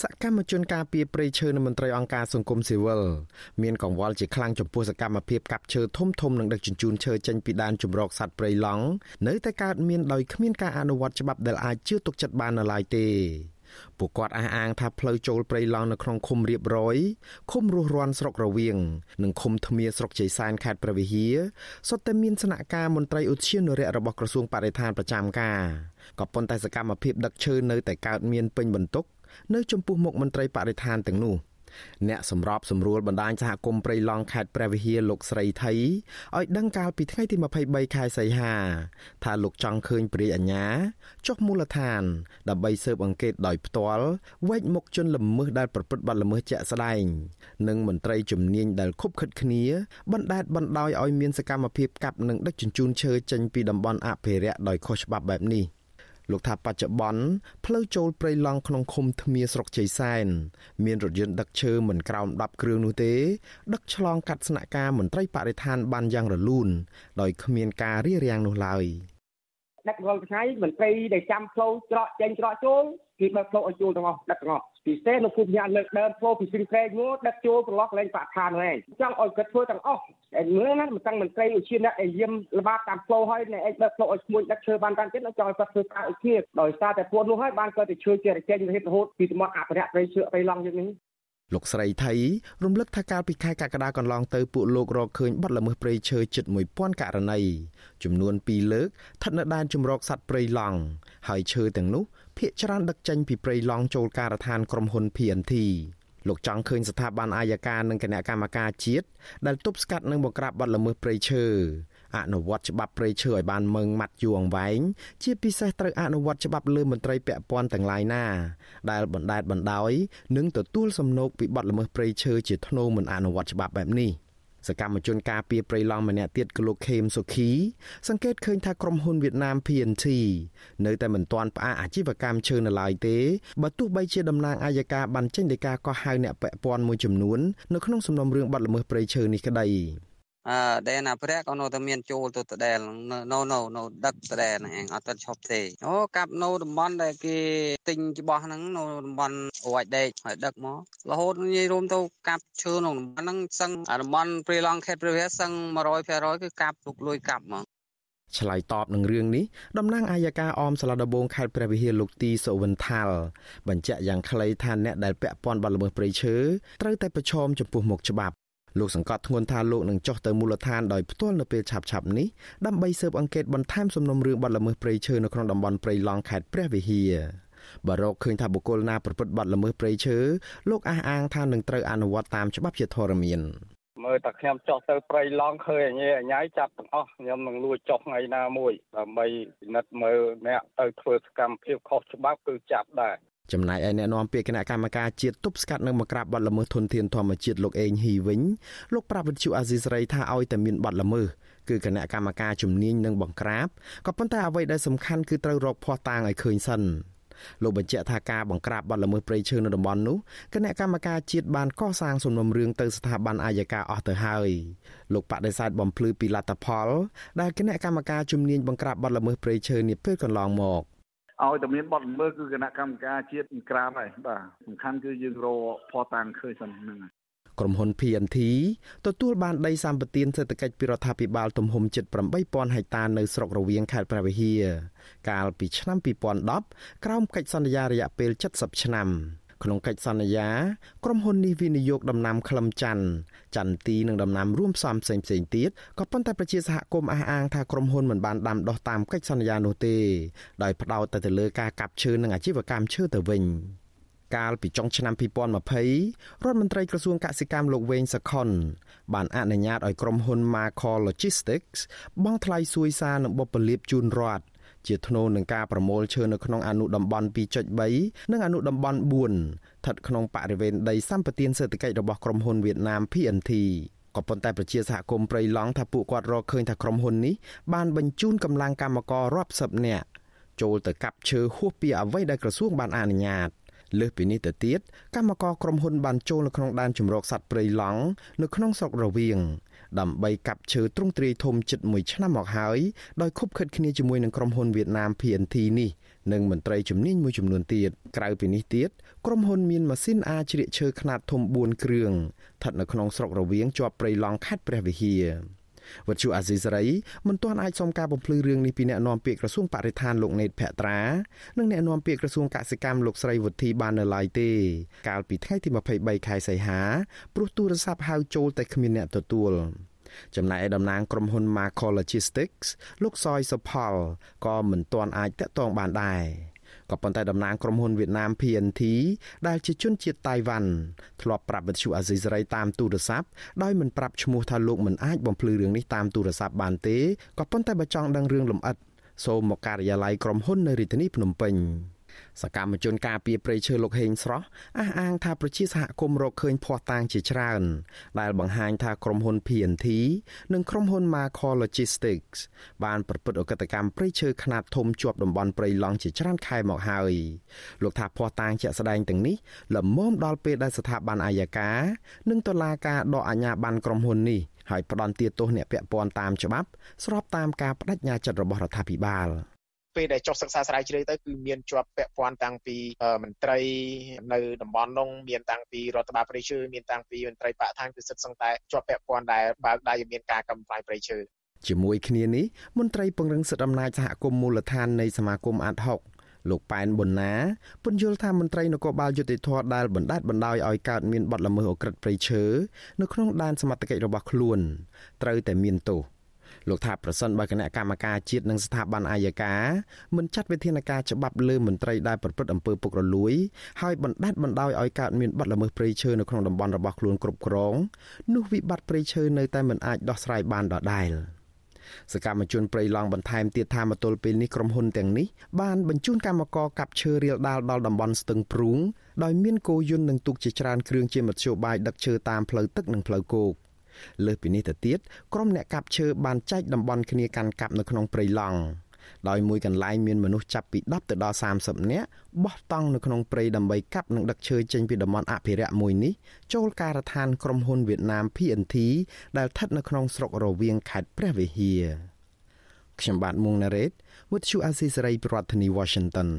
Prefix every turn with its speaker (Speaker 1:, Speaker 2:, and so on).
Speaker 1: សកម្មជនការពារព្រៃឈើនិងមន្ត្រីអង្គការសង្គមស៊ីវិលមានកង្វល់ជាខ្លាំងចំពោះសកម្មភាពកាប់ឈើធំធំនិងដឹកជញ្ជូនឈើចេញពីដែនជម្រកសត្វព្រៃឡង់នៅតែកើតមានដោយគ្មានការអនុវត្តច្បាប់ដែលអាចជឿទុកចិត្តបាននៅឡើយទេពួកគាត់អះអាងថាផ្លូវចូលព្រៃឡង់នៅក្នុងឃុំរៀបរយឃុំរស់រាន់ស្រុករវៀងនិងឃុំធ្មាស្រុកជ័យសែនខេត្តព្រះវិហារសុទ្ធតែមានស្នាក់ការមន្ត្រីឧទ្យានុរក្សរបស់ក្រសួងបរិស្ថានប្រចាំការក៏ប៉ុន្តែសកម្មភាពដឹកឈើនៅតែកើតមានពេញបន្ទុក នៅចំពោះមុខមន្ត្រីបរិស្ថានទាំងនោះអ្នកសម្របសម្រួលបណ្ដាញសហគមន៍ព្រៃឡង់ខេត្តព្រះវិហារលោកស្រីថៃឲ្យដឹងកាលពីថ្ងៃទី23ខែសីហា ថាលោកចង់ឃើញព្រះអញ្ញាចុះមូលដ្ឋាន ដើម្បីស៊ើបអង្កេតដោយផ្ទាល់វែកមុខជនល្មើសដែលប្រព្រឹត្តបទល្មើសជាក់ស្ដែង និងមន្ត្រីជំនាញដែលខុបខិតគ្នាបណ្ដេតបណ្ដោយឲ្យមានសកម្មភាពកាប់និងដឹកជញ្ជូនឈើចេញពីតំបន់អភិរក្សដោយខុសច្បាប់បែបនេះ។ លោកថាបច្ចុប្បន្នផ្លូវចូលព្រៃឡង់ក្នុងឃុំធ្មាស្រុកជ័យសែនមានរថយន្តដឹកឈើមិនក្រោម10គ្រឿងនោះទេ ដឹកឆ្លងកាត់ស្នាក់ការមន្ត្រីបរិស្ថានបានយ៉ាងរលូនដោយគ្មានការរារាំងនោះឡើយ
Speaker 2: ដឹករាល់ថ្ងៃមន្ត្រីដែលចាំផ្លូវច្រកចេញច្រកចូលគេបើកផ្លូវឲ្យចូលទាំងអស់ដឹកទាំងអស់ ពិសេសនៅគុំញាលើកដើមផ្លូវពីស៊ីមក្រែងមកដឹកចូលប្រឡោះកន្លែងបាក់ឋានហ្នឹងចង់ឲ្យគាត់ធ្វើទាំងអស់តែមើលណាមិនតាំងមន្ត្រីឧជាអ្នកយាមល្បាតតាមផ្លូវហើយអ្នកឯងបើកផ្លូវឲ្យឈ្មោះដឹកឈើបានតាមចិត្តចង់ឲ្យគាត់ធ្វើការឧជាដោយសារតែពួកនោះហើយបានគាត់ទៅជួយចេះចេញរហេតុរហូតពីសមត្ថអភិរក្សព្រៃឈើព្រៃឡង់យើងនេះ
Speaker 1: លោកស្រីថៃរំលឹកថាកាលពីខែកក្កដាកន្លងទៅពួកលោករកឃើញបាត់ល្មើសព្រៃឈើជិត1000ករណីចំនួន2លើកស្ថិតនៅដែនជំរកសត្វព្រៃឡង់ហើយឈើទាំងនោះ ភ ieck ច្រើនដឹកចេញពីព្រៃឡង់ចូលការដ្ឋានក្រុមហ៊ុន PNT លោកចង់ឃើញស្ថាប័នអាយកានិងគណៈកម្មការជាតិដែលទប់ស្កាត់និងបង្ក្រាបបទល្មើសព្រៃឈើអនុវត្តច្បាប់ព្រៃឈើឲ្យបានម៉ឺងម៉ាត់យូរអង្វែងជាពិសេសត្រូវអនុវត្តច្បាប់លើមន្ត្រីពាក់ព័ន្ធទាំងឡាយណាដែលបណ្តែតបណ្ដោយ និងទទួលសំណូកពីបទល្មើសព្រៃឈើជាធ្នូមិនអនុវត្តច្បាប់បែបនេះ។ សកម្មជនការពារព្រៃឡង់ម្នាក់ទៀតគឺលោកខេមសុខីសង្កេតឃើញថាក្រុមហ៊ុនវៀតណាម PNT នៅតែមិនទាន់ផ្អាកអាជីវកម្មឈើនៅឡើយទេបើទោះបីជាតំណាងអាយកាបានចេញដីកាកោះហៅអ្នកពាក់ព័ន្ធមួយចំនួននៅក្នុងសំណុំរឿងបាត់ល្មើសព្រៃឈើនេះក្តី
Speaker 3: អឺដែនអភិរក្សក៏នៅតែមានចូលទៅដដែលនៅនៅនៅដឹកដដែលហ្នឹងអត់ទៅឈប់ទេអូកាប់នៅតំបន់ដែលគេទិញច្បាស់ហ្នឹងនៅតំបន់រួចដេកហើយដឹកមករហូតនិយាយរួមទៅកាប់ឈើក្នុងតំបន់ហ្នឹងសឹងតំបន់ព្រៃឡង់ខេត្តព្រះវិហារសឹង100%គឺកាប់ទុកលុយកាប់មក
Speaker 1: ឆ្លើយតបនឹងរឿងនេះតំណាងអាយកាអមសាឡាដបងខេត្តព្រះវិហារលោកទីសុវិនថាល់បញ្ជាក់យ៉ាងខ្លីថាអ្នកដែលពាក់ព័ន្ធបាត់ល្មើសព្រៃឈើត្រូវតែប្រឈមចំពោះមុខច្បាប់ លោកសង្កត់ធ្ងន់ថាលោកនឹងចុះទៅមូលដ្ឋានដោយផ្ទាល់នៅពេលឆាប់ឆាប់នេះដើម្បីស៊ើបអង្កេតបន្ថែមសំណុំរឿងបាត់ល្មើសព្រៃឈើនៅក្នុងតំបន់ព្រៃឡង់ខេត្តព្រះវិហារបើរកឃើញថាបុគ្គលណាប្រព្រឹត្តបទល្មើសព្រៃឈើលោកអះអាងថានឹងត្រូវអនុវត្តតាមច្បាប់ជាធរមាន
Speaker 4: មើលតែខ្ញុំចុះទៅព្រៃឡង់ឃើញអញអញ៉ៃចាប់ទាំងអស់ខ្ញុំនឹងលួចចុះថ្ងៃណាមួយដើម្បីពិនិត្យមើលអ្នកទៅធ្វើសកម្មភាពខុសច្បាប់គឺចាប់ដែរ
Speaker 1: ចំណែកឯអ្នកនាំពាក្យគណៈកម្មការជាតិទប់ស្កាត់និងបង្ក្រាបបទល្មើសធនធានធម្មជាតិលោកអេងហ៊ីវិញលោកប្រាប់វិទ្យុអាស៊ីសេរីថាឲ្យតែមានបទល្មើសគឺគណៈកម្មការជំនាញនឹងបង្ក្រាបក៏ប៉ុន្តែអ្វីដែលសំខាន់គឺត្រូវរកភ័ស្តុតាងឲ្យឃើញសិនលោកបញ្ជាក់ថាការបង្ក្រាបបទល្មើសព្រៃឈើនៅតំបន់នោះគណៈកម្មការជាតិបានកសាងសំណុំរឿងទៅស្ថាប័នអាយកាអស់ទៅហើយលោកបដិសេធបំភ្លឺពីលទ្ធផលដែលគណៈកម្មការជំនាញបង្ក្រាបបទល្មើសព្រៃឈើនេះពេលកន្លងមក
Speaker 4: ឲ្យតែមានបទល្មើសគឺគណៈកម្មការជាតិក្រាបហើយបាទសំខាន់គឺយើងរកផតាំងឃើញសិនហ្នឹង
Speaker 1: ក្រុមហ៊ុន PNT ទទួលបានដីសម្បត្តិសេដ្ឋកិច្ចពីរដ្ឋាភិបាលទំហំជិត8000ហិកតានៅស្រុករវៀងខេត្តព្រះវិហារកាលពីឆ្នាំ2010ក្រោមកិច្ចសន្យារយៈពេល70ឆ្នាំ ក្នុងកិច្ចសន្យាក្រុមហ៊ុននេះវិនិយោគដំណាំក្លឹមច័ន្ទចន្ទទីនិងដំណាំរួមផ្សំផ្សេងផ្សេងទៀតក៏ប៉ុន្តែប្រជាសហគមន៍អះអាងថាក្រុមហ៊ុនមិនបានដាំដុះតាមកិច្ចសន្យានោះទេដោយផ្ដោតតែទៅលើការកាប់ឈើនិងអាជីវកម្មឈើទៅវិញកាលពីចុងឆ្នាំ2020រដ្ឋមន្ត្រីក្រសួងកសិកម្មលោកវែងសខុនបានអនុញ្ញាតឲ្យក្រុមហ៊ុន Macor Logistics បង់ថ្លៃសួយសារនិងបុព្វលាភជូនរដ្ឋ ជាធ្នូនឹងការប្រមូលឈើនៅក្នុងអនុតំបន់2.3និងអនុតំបន់4ស្ថិតក្នុងបរិវេណដីសម្បត្តិសេដ្ឋកិច្ចរបស់ក្រុមហ៊ុនវៀតណាម PNT ក៏ប៉ុន្តែប្រជាសហគមន៍ព្រៃឡង់ថាពួកគាត់រកឃើញថាក្រុមហ៊ុននេះបានបញ្ជូនកម្លាំងកម្មកររាប់សិបនាក់ចូលទៅកាប់ឈើហួសពីអ្វីដែលក្រសួងបានអនុញ្ញាតលើសពីនេះទៅទៀតកម្មករក្រុមហ៊ុនបានចូលនៅក្នុងដែនជម្រកសត្វព្រៃឡង់នៅក្នុងស្រុករវៀង ដើម្បីកាប់ឈើទ្រង់ទ្រាយធំជិត1ឆ្នាំមកហើយដោយខុបខិតគ្នាជាមួយនឹងក្រុមហ៊ុនវៀតណាម PNT នេះនិងមន្ត្រីជំនាញមួយចំនួនទៀតក្រៅពីនេះទៀតក្រុមហ៊ុនមានម៉ាស៊ីនអាចជ្រៀកឈើខ្នាតធំ4គ្រឿងស្ថិតនៅក្នុងស្រុករវៀងជាប់ព្រៃឡង់ខេត្តព្រះវិហារ វត្ថុអាស៊ីសេរីមិនទាន់អាចសុំការបំភ្លឺរឿងនេះពីអ្នកនាំពាក្យក្រសួងបរិស្ថានលោកណេតភក្ត្រានិងអ្នកនាំពាក្យក្រសួងកសិកម្មលោកស្រីវុធីបាននៅឡើយទេ កាលពីថ្ងៃទី23ខែសីហាព្រោះទូរស័ព្ទហៅចូលតែគ្មានអ្នកទទួលចំណែកឯតំណាងក្រុមហ៊ុន Marco Logistics លោកសយសុផលក៏មិនទាន់អាចតាក់ទងបានដែរ ក៏ប៉ុន្តែតំណាងក្រុមហ៊ុនវៀតណាម PNT ដែលជាជនជាតិតៃវ៉ាន់ធ្លាប់ប្រាប់វិទ្យុអាស៊ីសេរីតាមទូរស័ព្ទដោយមិនប្រាប់ឈ្មោះថាលោកមិនអាចបំភ្លឺរឿងនេះតាមទូរស័ព្ទបានទេក៏ប៉ុន្តែបើចង់ដឹងរឿងលម្អិតសូមមកការិយាល័យក្រុមហ៊ុននៅរាជធានីភ្នំពេញ សកម្មជនការពារព្រៃឈើលោកហេងស្រស់អះអាងថាប្រជាសហគមន៍រកឃើញភ័ស្តុតាងជាច្រើន ដែលបង្ហាញថាក្រុមហ៊ុន PNT និងក្រុមហ៊ុន Marco Logistics បានប្រព្រឹត្តអកតកម្មព្រៃឈើខ្នាតធំជាប់តំបន់ព្រៃឡង់ជាច្រើនខែមកហើយលោកថាភ័ស្តុតាងជាក់ស្ដែងទាំងនេះលំមដល់ពេលដែលស្ថាប័នអាយកានិងតុលាការដកអាជ្ញាប័ណ្ណក្រុមហ៊ុននេះហើយផ្ដន់ទាទោសអ្នកពាក់ព័ន្ធតាមច្បាប់ស្របតាមការបដិញ្ញាចិត្តរបស់រដ្ឋាភិបាល
Speaker 5: ពេលដែលចុះសិក្សាស្រាវជ្រាវទៅគឺមានជាប់ពាក់ព័ន្ធតាំងពីមន្ត្រីនៅតំបន់នោះមានតាំងពីរដ្ឋបាលព្រៃឈើមានតាំងពីមន្ត្រីបកឋានគឺសិទ្ធសឹងតែជាប់ពាក់ព័ន្ធដែលបើកដៃមានការកំផ្លាញព្រៃឈើ
Speaker 1: ជាមួយគ្នានេះមន្ត្រីពង្រឹងសិទ្ធិអំណាចសហគមន៍មូលដ្ឋាននៃសមាគមអាត់ហុកលោកប៉ែនប៊ុនណាពន្យល់ថាមន្ត្រីនគរបាលយុតិធធដែលបណ្ដាច់បណ្ដោយឲ្យកើតមានបទល្មើសអក្រិតព្រៃឈើនៅក្នុងដែនសមត្ថកិច្ចរបស់ខ្លួនត្រូវតែមានទោស លោកថាប្រសិនបើគណៈកម្មការជាតិនិងស្ថាប័នអាយកាមិនចាត់វិធានការច្បាប់លើមន្ត្រីដែលប្រព្រឹត្តអំពើពុករលួយហើយបណ្ដាច់បណ្ដោយឲ្យកើតមានបទល្មើសព្រៃឈើនៅក្នុងតំបន់របស់ខ្លួនគ្រប់គ្រងនោះវិបត្តិព្រៃឈើនៅតែមិនអាចដោះស្រាយបានដដែលសកម្មជនប្រៃឡង់បន្ថែមទៀតថាមកទល់ពេលនេះក្រុមហ៊ុនទាំងនេះបានបញ្ជូនកម្មករកាប់ឈើរៀលដាលដល់តំបន់ស្ទឹងព្រូងដោយមានគោយន្តនិងទូកជាច្រើនគ្រឿងជាមធ្យោបាយដឹកឈើតាមផ្លូវទឹកនិងផ្លូវគោក លើសពីនេះទៅទៀតក្រុមអ្នកកាប់ឈើបានចែកតំបន់គ្នាកាន់កាប់នៅក្នុងព្រៃឡង់ដោយមួយកន្លែងមានមនុស្សចាប់ពី10ទៅដល់30នាក់បោះតង់នៅក្នុងព្រៃដើម្បីកាប់និងដឹកឈើចេញពីតំបន់អភិរក្សមួយនេះចូលការដ្ឋានក្រុមហ៊ុនវៀតណាម PNT ដែលស្ថិតនៅក្នុងស្រុករវៀងខេត្តព្រះវិហារខ្ញុំបាទមុងណារ៉េត With you Azizi Saray ប្រធានាធិបតី Washington